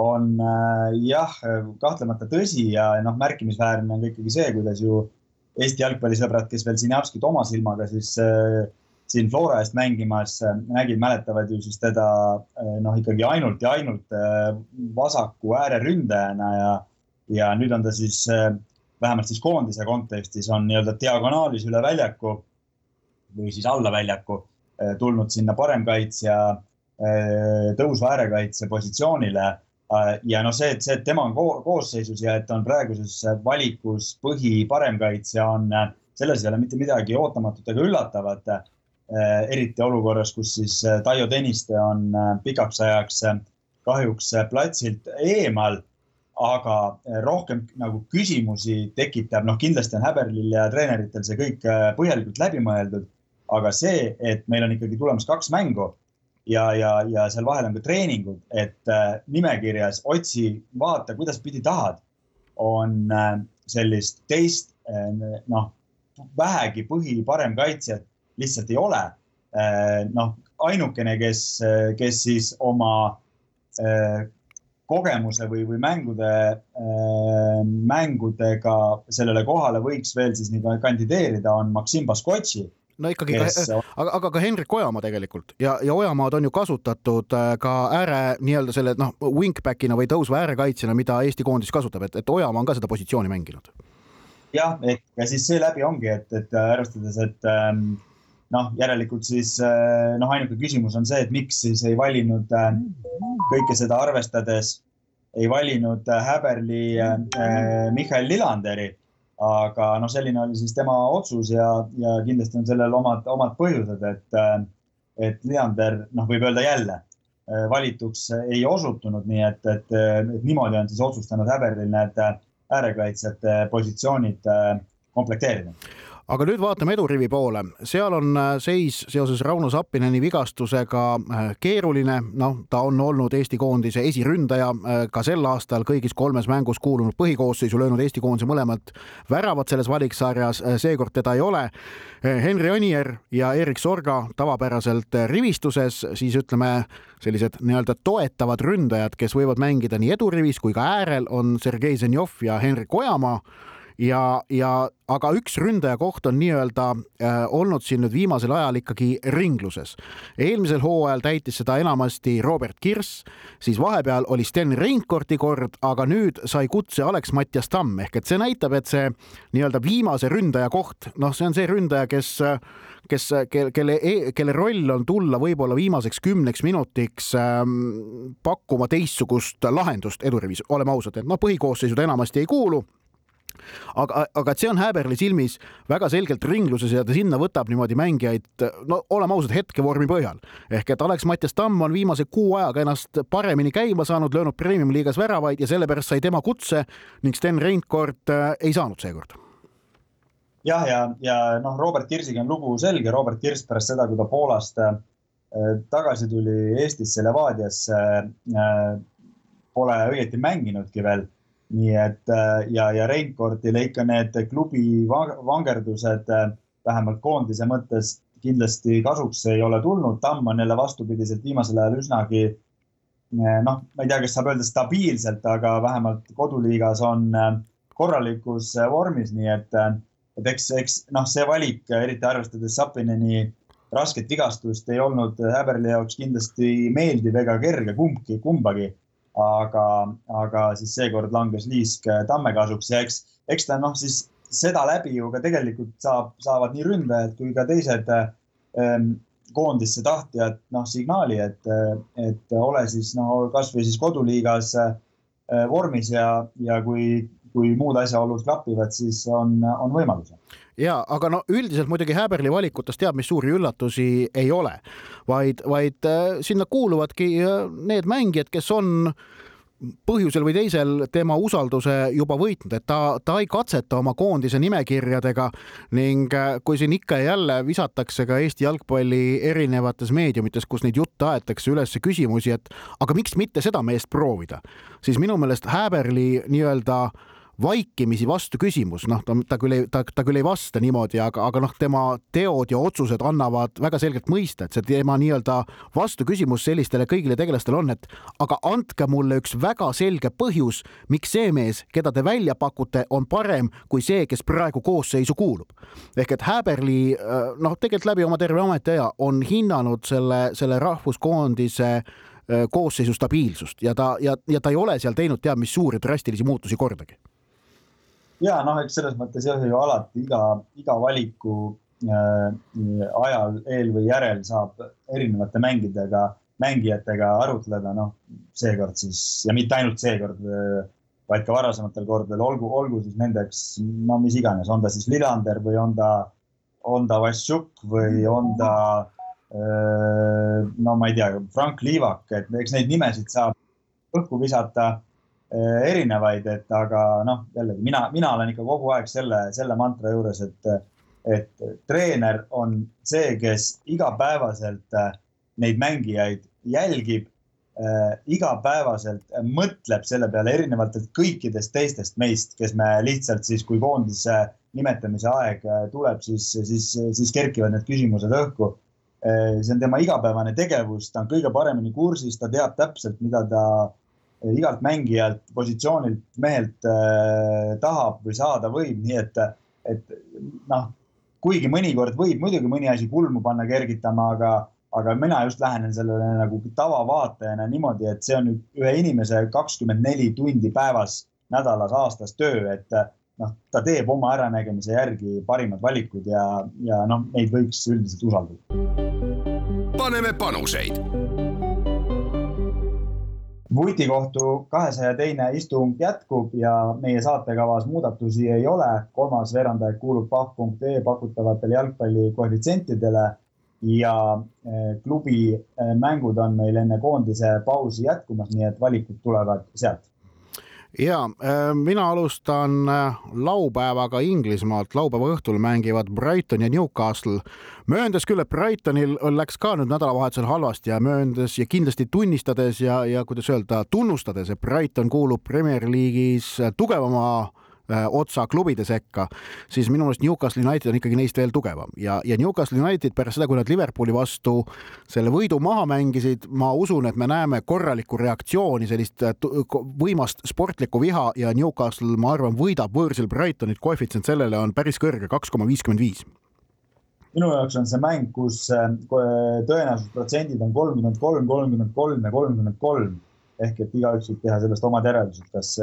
on äh, jah, kahtlemata tõsi ja noh, märkimisväärne on ka ikkagi see, kuidas ju Eesti jalgpallisõbrad, kes veel Sinjavskit oma silmaga siis äh, siin Flora eest mängimas äh, nägid, mäletavad ju siis teda äh, noh, ikkagi ainult ja ainult äh, vasaku ääreründajana ja, ja nüüd on ta siis äh, vähemalt siis koondise kontekstis on nii-öelda diagonaalis üle väljaku või siis alla väljaku tulnud sinna paremkaitsja tõusva äärekaitse positsioonile ja noh, see, et see, et tema on ko koosseisus ja et on praeguses valikus põhi paremkaitsja on, selles ei ole mitte midagi ootamatut ega üllatavat. eriti olukorras, kus siis Taio Tõniste on pikaks ajaks kahjuks platsilt eemal aga rohkem nagu küsimusi tekitab, noh, kindlasti on Häberlil ja treeneritel see kõik põhjalikult läbi mõeldud. aga see, et meil on ikkagi tulemas kaks mängu ja, ja, ja seal vahel on ka treeningud, et äh, nimekirjas otsi, vaata, kuidas pidi tahad, on äh, sellist teist äh, noh, vähegi põhi parem kaitsjat lihtsalt ei ole. noh, ainukene, kes, kes siis oma kogemuse või, või mängude äh,, mängudega sellele kohale võiks veel siis nii kandideerida, on Maksim Baskotši no ikkagi ka, aga, aga ka Hendrik Ojamaa tegelikult. Ja, ja Ojamaad on ju kasutatud äh, ka ääre nii-öelda selle noh, wingback'ina või tõusva äärekaitsjana, mida Eesti koondis kasutab, et, et Ojamaa on ka seda positsiooni mänginud. jah, et ja siis seeläbi ongi, et, et arvestades, et ähm, noh, järelikult siis äh, noh, ainuke küsimus on see, et miks siis ei valinud äh, kõike seda arvestades, ei valinud Häberli Mihhail Lillanderi aga noh, selline oli siis tema otsus ja, ja kindlasti on sellel omad, omad põhjused, et, et Leander, noh, võib öelda jälle, valituks ei osutunud, nii et, et, et niimoodi on siis otsustanud Häberil need äärekaitsjate positsioonid komplekteerida aga nüüd vaatame edurivi poole, seal on äh, seis seoses Rauno Sappineni vigastusega äh, keeruline, noh, ta on olnud Eesti koondise esiründaja äh, ka sel aastal kõigis kolmes mängus kuulunud põhikoosseisu, löönud Eesti koondise mõlemad väravad selles valiksarjas, seekord teda ei ole. Henri Onier ja Erik Sorga tavapäraselt rivistuses, siis ütleme, sellised nii-öelda toetavad ründajad, kes võivad mängida nii edurivis kui ka äärel, on Sergei Zenjov ja Henrik Ojamaa ja, ja aga üks ründaja koht on nii-öelda äh, olnud siin nüüd viimasel ajal ikkagi ringluses. eelmisel hooajal täitis seda enamasti Robert Kirss, siis vahepeal oli Sten Reinkordi kord, aga nüüd sai kutse Alex Mattias Tamm. Ehk et see näitab, et see nii-öelda viimase ründaja koht, noh, see on see ründaja, kes kes, kelle, e-, kelle roll on tulla võib-olla viimaseks kümneks minutiks ähm, pakkuma teistsugust lahendust edurivis, oleme ausad, et noh, põhikoosseisud enamasti ei kuulu aga, aga et see on Häberli silmis väga selgelt ringluses ja ta sinna võtab niimoodi mängijaid, no oleme ausad, hetkevormi põhjal. ehk et Alex-Mattias Tamm on viimase kuu ajaga ennast paremini käima saanud, löönud premium-liigas väravaid ja sellepärast sai tema kutse ning Sten Reinkord äh, ei saanud seekord. Jah, ja, ja, ja noh, Robert Kirsiga on lugu selge, Robert Kirs pärast seda, kui ta Poolast äh, tagasi tuli Eestisse Levadiasse äh,, pole õieti mänginudki veel nii et äh, ja, ja Reinkordile ikka need klubi vangerdused äh, vähemalt koondise mõttes kindlasti kasuks ei ole tulnud. Tamm on jälle vastupidiselt viimasel ajal üsnagi äh, noh, ma ei tea, kas saab öelda stabiilselt, aga vähemalt koduliigas on korralikus vormis, nii et, et eks, eks noh, see valik, eriti arvestades Sapineni rasket vigastust, ei olnud Häberli jaoks kindlasti meeldiv ega kerge kumbki, kumbagi aga, aga siis seekord langes liisk Tamme kasuks ja eks, eks ta noh, siis seda läbi ju ka tegelikult saab, saavad nii ründajad kui ka teised ähm, koondisse tahtjad noh signaali, et, et ole siis noh, kasvõi siis koduliigas äh, vormis ja, ja kui, kui muud asjaolud klapivad, siis on, on võimalusi ja aga no üldiselt muidugi Häberli valikutes teab, mis suuri üllatusi ei ole, vaid, vaid äh, sinna kuuluvadki äh, need mängijad, kes on põhjusel või teisel tema usalduse juba võitnud, et ta, ta ei katseta oma koondise nimekirjadega ning äh, kui siin ikka ja jälle visatakse ka Eesti jalgpalli erinevates meediumites, kus neid jutte aetakse üles küsimusi, et aga miks mitte seda meest proovida, siis minu meelest Häberli nii-öelda äh, vaikimisi vastu küsimus, noh, ta, ta küll ei, ta, ta küll ei vasta niimoodi, aga, aga noh, tema teod ja otsused annavad väga selgelt mõista, et see tema nii-öelda vastuküsimus sellistele kõigile tegelastele on, et aga andke mulle üks väga selge põhjus, miks see mees, keda te välja pakute, on parem kui see, kes praegu koosseisu kuulub. ehk et Häberli äh, noh, tegelikult läbi oma terve ametiaja on hinnanud selle, selle rahvuskoondise äh, koosseisu stabiilsust ja ta ja, ja ta ei ole seal teinud teab mis suuri drastilisi muutusi kordagi ja noh, eks selles mõttes jah, ju alati iga, iga valiku äh, ajal, eel või järel saab erinevate mängidega, mängijatega arutleda, noh seekord siis ja mitte ainult seekord äh, vaid ka varasematel kordadel, olgu, olgu siis nendeks, no mis iganes, on ta siis Lillander või on ta, on ta Vassiuk või on ta no ma ei tea, Frank Liivak, et eks neid nimesid saab õhku visata erinevaid, et aga noh, jällegi mina, mina olen ikka kogu aeg selle, selle mantra juures, et, et treener on see, kes igapäevaselt neid mängijaid jälgib äh,, igapäevaselt mõtleb selle peale erinevalt kõikidest teistest meist, kes me lihtsalt siis, kui koondise nimetamise aeg tuleb, siis, siis, siis kerkivad need küsimused õhku. See on tema igapäevane tegevus, ta on kõige paremini kursis, ta teab täpselt, mida ta igalt mängijalt, positsioonilt, mehelt äh, tahab või saada võib, nii et, et noh, kuigi mõnikord võib muidugi mõni asi kulmu panna kergitama, aga, aga mina just lähenen sellele nagu tavavaatajana niimoodi, et see on ühe inimese kakskümmend neli tundi päevas, nädalas, aastas töö, et noh, ta teeb oma äranägemise järgi parimad valikud ja, ja noh, neid võiks üldiselt usaldada paneme panuseid. Vutikohtu kahesaja teine istung jätkub ja meie saatekavas muudatusi ei ole. kolmas veerandaeg kuulub pahv.ee pakutavatele jalgpalli koefitsientidele ja eh, klubi eh, mängud on meil enne koondise pausi jätkumas, nii et valikud tulevad sealt ja äh, mina alustan äh, laupäevaga Inglismaalt. laupäeva õhtul mängivad Brighton ja Newcastle. mööndes küll, et Brightonil läks ka nüüd nädalavahetusel halvasti ja mööndes ja kindlasti tunnistades ja, ja kuidas öelda, tunnustades, et Brighton kuulub Premier League'is tugevama otsa klubide sekka, siis minu meelest Newcastle United on ikkagi neist veel tugevam. Ja, ja Newcastle United pärast seda, kui nad Liverpooli vastu selle võidu maha mängisid, ma usun, et me näeme korralikku reaktsiooni, sellist äh, võimast sportlikku viha ja Newcastle, ma arvan, võidab võõrsil Brightonit, koefitsient sellele on päris kõrge, kaks koma viiskümmend viis. Minu jaoks on see mäng, kus äh, tõenäosusprotsendid on kolmkümmend kolm, kolmkümmend kolm ja kolmkümmend kolm. Ehk et igaüks võib teha sellest omad järeldused, kas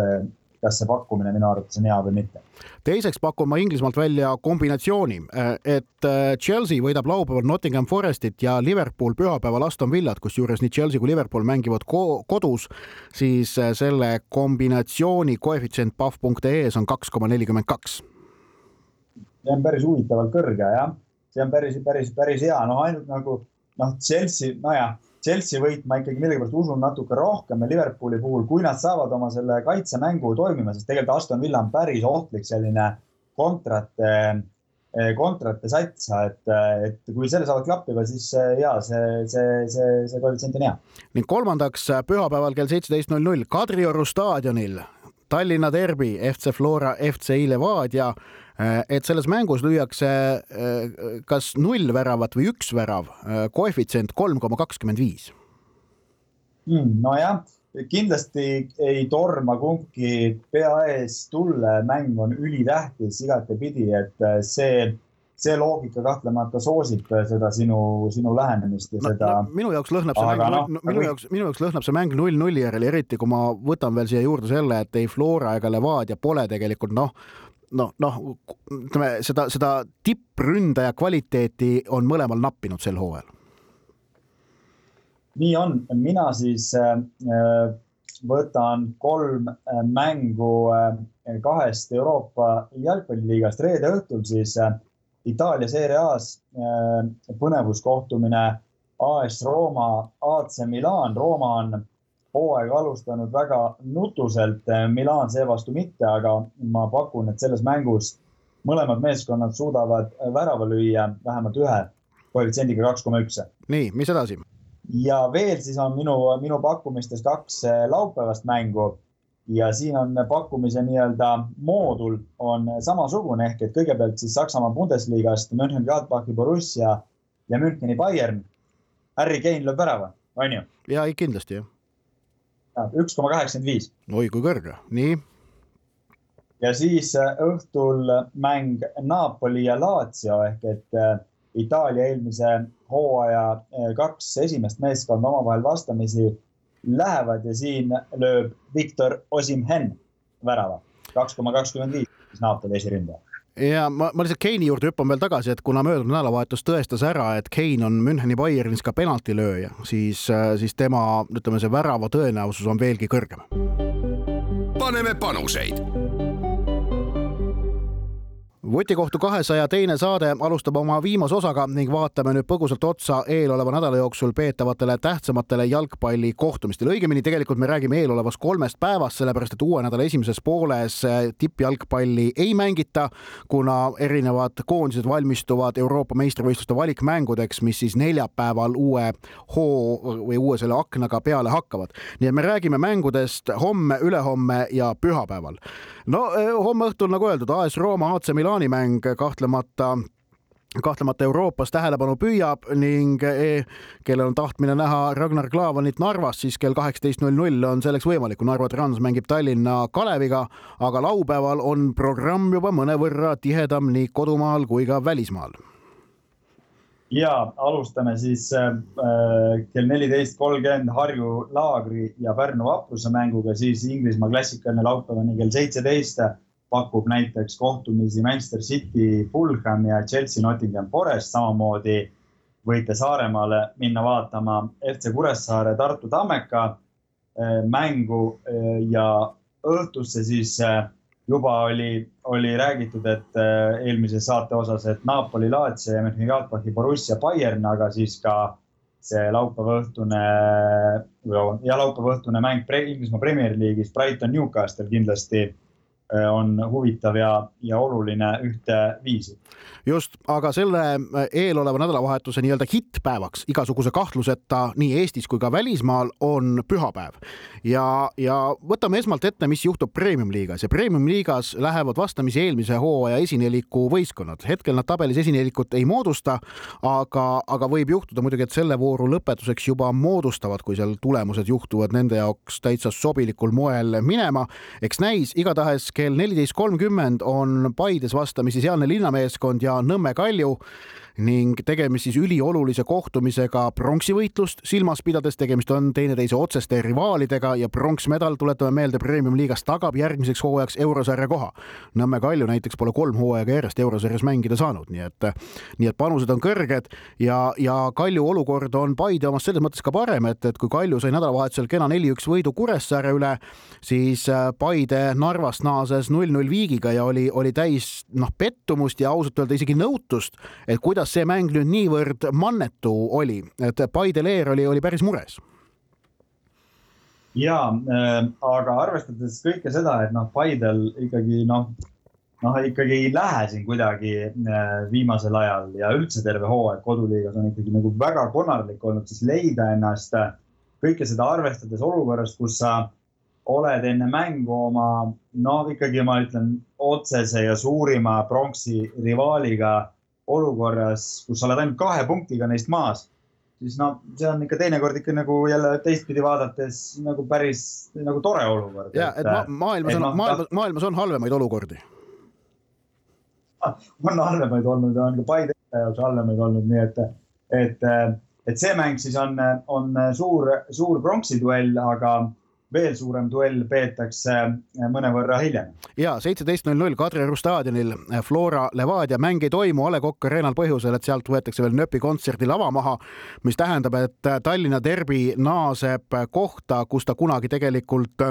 kas see pakkumine minu arvates on hea või mitte. teiseks pakun ma Inglismaalt välja kombinatsiooni, et äh, Chelsea võidab laupäeval Nottingham Forestit ja Liverpool pühapäeval Aston Villat, kusjuures nii Chelsea kui Liverpool mängivad ko kodus, siis äh, selle kombinatsiooni koefitsient pahv.ee-s on kaks koma nelikümmend kaks. see on päris huvitavalt kõrge jah, see on päris, päris, päris hea, noh ainult nagu noh, Chelsea, nojah Chelsea võit ma ikkagi millegipärast usun natuke rohkem ja Liverpooli puhul, kui nad saavad oma selle kaitsemängu toimima, sest tegelikult Aston Villa on päris ohtlik selline kontrate, eh, kontrate sats, et, et kui selle saavad klappima, siis eh, ja see, see, see, see koefitsient on hea. ning kolmandaks pühapäeval kell seitseteist null null Kadrioru staadionil Tallinna derbi FC Flora, FC Levadia eh, et selles mängus lüüakse kas null väravat või üks värav, koefitsient kolm koma kakskümmend viis. Hmm, nojah, kindlasti ei torma kumbki pea ees tulle, mäng on ülitähtis igatepidi, et see see loogika kahtlemata soosib seda sinu, sinu lähenemist ja no, seda no,. minu jaoks lõhnab see mäng no,, minu jaoks, minu jaoks lõhnab see mäng null nulli järel, eriti kui ma võtan veel siia juurde selle, et ei Flora ega Levadia pole tegelikult noh, noh, noh, ütleme seda, seda tippründaja kvaliteeti on mõlemal nappinud sel hooajal. nii on, mina siis äh, võtan kolm äh, mängu äh, kahest Euroopa jalgpalliliigast reede õhtul siis äh, Itaalia Serie A-s äh, põnevuskohtumine AS Rooma, AC Milan. Rooma on hooaega alustanud väga nutuselt, äh, Milan seevastu mitte, aga ma pakun, et selles mängus mõlemad meeskonnad suudavad värava lüüa vähemalt ühe koefitsiendiga kaks koma üks. nii, mis edasi? ja veel siis on minu, minu pakkumistes kaks äh, laupäevast mängu ja siin on pakkumise nii-öelda moodul on samasugune ehk et kõigepealt siis Saksamaa Bundesliga-st Mönchengladbachi Borussia ja Müncheni Bayern. Harry Kane lööb värava, on ju? ja kindlasti jah. Üks koma kaheksakümmend viis. oi kui kõrge, nii. ja siis äh, õhtul mäng Napoli ja Lazio ehk et äh, Itaalia eelmise hooaja äh, kaks esimest meeskonda omavahel vastamisi lähevad ja siin lööb Viktor Osimhen värava, kaks koma kakskümmend viis, siis Napoli esiründaja ja ma, ma lihtsalt Keini juurde hüppan veel tagasi, et kuna möödunud nädalavahetus tõestas ära, et Kein on Müncheni Bayernis ka penaltilööja, siis, siis tema, ütleme, see värava tõenäosus on veelgi kõrgem. Paneme panuseid vutikohtu kahesaja teine saade alustab oma viimase osaga ning vaatame nüüd põgusalt otsa eeloleva nädala jooksul peetavatele tähtsamatele jalgpallikohtumistele. õigemini tegelikult me räägime eelolevast kolmest päevast, sellepärast et uue nädala esimeses pooles tippjalgpalli ei mängita, kuna erinevad koondised valmistuvad Euroopa meistrivõistluste valikmängudeks, mis siis neljapäeval uue hoo või uue selle aknaga peale hakkavad. nii et me räägime mängudest homme, ülehomme ja pühapäeval. no eh, homme õhtul, nagu öeldud, AS Rooma, AC Milan plaanimäng kahtlemata kahtlemata Euroopas tähelepanu püüab ning e, kellel on tahtmine näha Ragnar Klavanit Narvas, siis kell kaheksateist null null on selleks võimalik, kui Narva Trans mängib Tallinna Kaleviga, aga laupäeval on programm juba mõnevõrra tihedam nii kodumaal kui ka välismaal. ja alustame siis äh, kell neliteist kolmkümmend Harju Laagri ja Pärnu Vapruse mänguga, siis Inglismaa klassikaline laupäevani kell seitseteist pakub näiteks kohtumisi Manchester City, Fulham ja Chelsea, Nottingham Forest, samamoodi võite Saaremaale minna vaatama FC Kuressaare, Tartu Tammeka eh, mängu eh, ja õhtusse siis eh, juba oli, oli räägitud, et eelmises saate osas, et Napoli, Lazio ja Mönchengladbachi Borussia Bayern, aga siis ka see laupäeva õhtune ja laupäeva õhtune mäng Inglismaa Premier League'is Brighton Newcastle kindlasti on huvitav ja, ja oluline ühteviisi. just, aga selle äh, eeloleva nädalavahetuse nii-öelda hittpäevaks igasuguse kahtluseta nii Eestis kui ka välismaal on pühapäev. ja, ja võtame esmalt ette, mis juhtub Premium-liigas ja Premium-liigas lähevad vastamisi eelmise hooaja esineliku võistkonnad. hetkel nad tabelis esinelikut ei moodusta, aga, aga võib juhtuda muidugi, et selle vooru lõpetuseks juba moodustavad, kui seal tulemused juhtuvad nende jaoks täitsa sobilikul moel minema. eks näis, igatahes kell neliteist kolmkümmend on Paides vastamisi sealne linnameeskond ja Nõmme Kalju ning tegemist siis üliolulise kohtumisega pronksivõitlust silmas pidades, tegemist on teineteise otseste rivaalidega ja pronksmedal, tuletame meelde, Premium-liigas tagab järgmiseks hooajaks eurosarja koha. Nõmme Kalju näiteks pole kolm hooaega järjest eurosarjas mängida saanud, nii et, nii et panused on kõrged ja, ja Kalju olukord on Paide omast selles mõttes ka parem, et, et kui Kalju sai nädalavahetusel kena neli-üks võidu Kuressaare üle, siis äh, Paide Narvast naases null-null viigiga ja oli, oli täis noh, pettumust ja ausalt öelda isegi nõutust, et kuidas kuidas see mäng nüüd niivõrd mannetu oli, et Paide Leer oli, oli päris mures? ja äh,, aga arvestades kõike seda, et noh, Paidel ikkagi noh, noh ikkagi ei lähe siin kuidagi äh, viimasel ajal ja üldse terve hooaeg koduliigas on ikkagi nagu väga konarlik olnud, siis leida ennast äh, kõike seda arvestades olukorras, kus sa oled enne mängu oma, noh, ikkagi ma ütlen otsese ja suurima pronksi rivaaliga olukorras, kus sa oled ainult kahe punktiga neist maas, siis no see on ikka teinekord ikka nagu jälle teistpidi vaadates nagu päris nagu tore olukord. ja, et ma, maailmas et on no,, maailmas, maailmas on halvemaid olukordi. [laughs] on halvemaid olnud ja on ka Paide jaoks halvemaid olnud, nii et, et, et see mäng siis on, on suur, suur pronksiduell, aga veel suurem duell peetakse äh, mõnevõrra hiljem. ja seitseteist null null Kadrioru staadionil äh, Flora Levadia mäng ei toimu A Le Coq Arena'l põhjusel, et sealt võetakse veel nööpi kontserdi lava maha, mis tähendab, et äh, Tallinna derbi naaseb kohta, kus ta kunagi tegelikult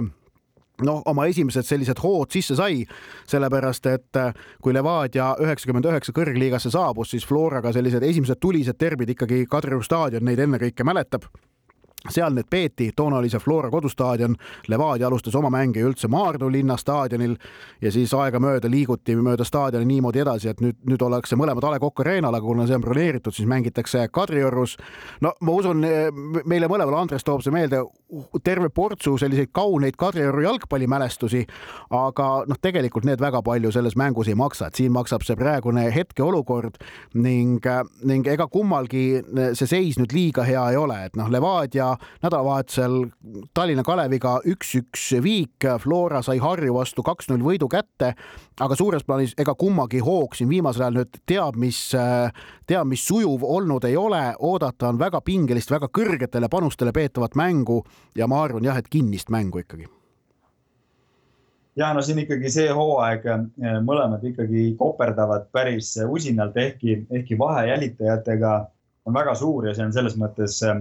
noh, oma esimesed sellised hood sisse sai, sellepärast et kui Levadia üheksakümmend üheksa kõrgliigasse saabus, siis Floraga sellised esimesed tulised derbid ikkagi Kadrioru staadion neid ennekõike mäletab seal need peeti, toona oli see Flora kodustaadion, Levadia alustas oma mänge üldse Maardu linna staadionil ja siis aegamööda liiguti mööda staadioni niimoodi edasi, et nüüd, nüüd ollakse mõlemad A Le Coq Arena'l, aga kuna see on broneeritud, siis mängitakse Kadriorus. no ma usun, meile mõlemale, Andres toob see meelde terve portsu selliseid kauneid Kadrioru jalgpallimälestusi, aga noh, tegelikult need väga palju selles mängus ei maksa, et siin maksab see praegune hetkeolukord ning, ning ega kummalgi see seis nüüd liiga hea ei ole, et noh, Levadia nädalavahetusel Tallinna Kaleviga üks-üks viik, Flora sai Harju vastu kaks-null võidu kätte, aga suures plaanis ega kummagi hoog siin viimasel ajal nüüd teab, mis, teab, mis sujuv olnud ei ole, oodata on väga pingelist, väga kõrgetele panustele peetavat mängu ja ma arvan jah, et kinnist mängu ikkagi. Ja no siin ikkagi see hooaeg mõlemad ikkagi koperdavad päris usinalt, ehkki, ehkki vahe jälitajatega on väga suur ja see on selles mõttes Äh,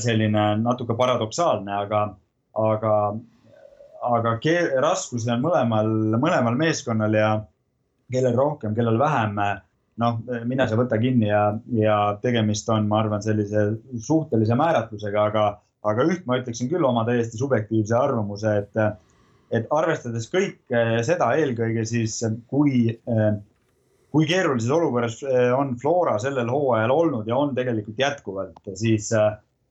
selline natuke paradoksaalne, aga, aga, aga raskusi on mõlemal, mõlemal meeskonnal ja kellel rohkem, kellel vähem. noh, mine sa võta kinni ja, ja tegemist on, ma arvan, sellise suhtelise määratlusega, aga, aga üht ma ütleksin küll oma täiesti subjektiivse arvamuse, et, et arvestades kõike seda eelkõige siis, kui kui keerulises olukorras on Flora sellel hooajal olnud ja on tegelikult jätkuvalt, siis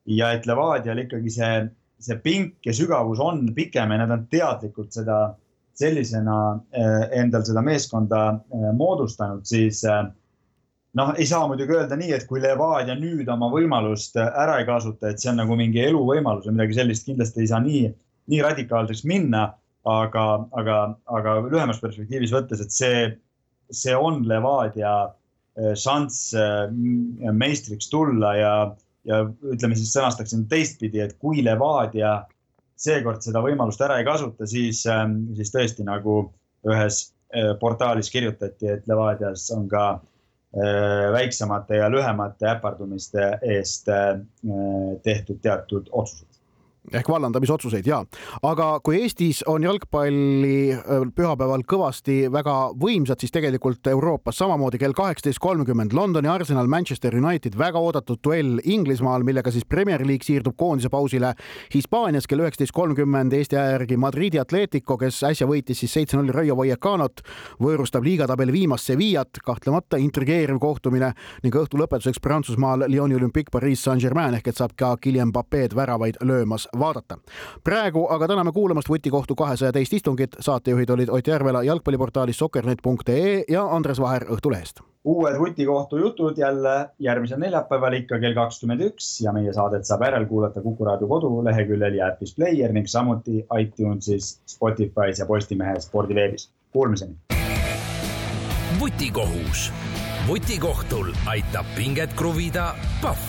ja et Levadial ikkagi see see pink ja sügavus on pikem ja nad on teadlikult seda sellisena eh, endal seda meeskonda eh, moodustanud, siis eh, noh, ei saa muidugi öelda nii, et kui Levadia nüüd oma võimalust ära ei kasuta, et see on nagu mingi eluvõimalus või midagi sellist, kindlasti ei saa nii, nii radikaalseks minna. aga, aga, aga lühemas perspektiivis võttes, et see, see on Levadia šanss meistriks tulla ja ja ütleme siis sõnastaksin teistpidi, et kui Levadia seekord seda võimalust ära ei kasuta, siis, ähm, siis tõesti nagu ühes äh, portaalis kirjutati, et Levadias on ka äh, väiksemate ja lühemate äpardumiste eest äh, tehtud teatud otsused ehk vallandamisotsuseid ja, aga kui Eestis on jalgpalli äh, pühapäeval kõvasti väga võimsad, siis tegelikult Euroopas samamoodi kell kaheksateist kolmkümmend Londoni Arsenal, Manchester United, väga oodatud duell Inglismaal, millega siis Premier League siirdub koondise pausile. Hispaanias kell üheksateist kolmkümmend Eesti aja järgi Madridi Atletico, kes äsja võitis siis seitse-null Rayo Vallecanot, võõrustab liigatabeli viimast Sevillat, kahtlemata intrigeeriv kohtumine ning õhtu lõpetuseks Prantsusmaal Lyoni Olympique Pariis Saint-Germain ehk et saab ka Kylian Mbappé'd väravaid löömas vaadata. praegu aga täname kuulamast Vutikohtu kahesaja teist istungit, saatejuhid olid Ott Järvela jalgpalliportaalist soccernet.ee ja Andres Vaher Õhtulehest uued Vutikohtu jutud jälle järgmisel neljapäeval ikka kell kakskümmend üks ja meie saadet saab järelkuulata Kuku raadio koduleheküljel ja äpis Player ning samuti iTunesis, Spotify's ja Postimehe spordiveebis. Kuulmiseni. vutikohus. vutikohtul aitab pinget kruvida Pahv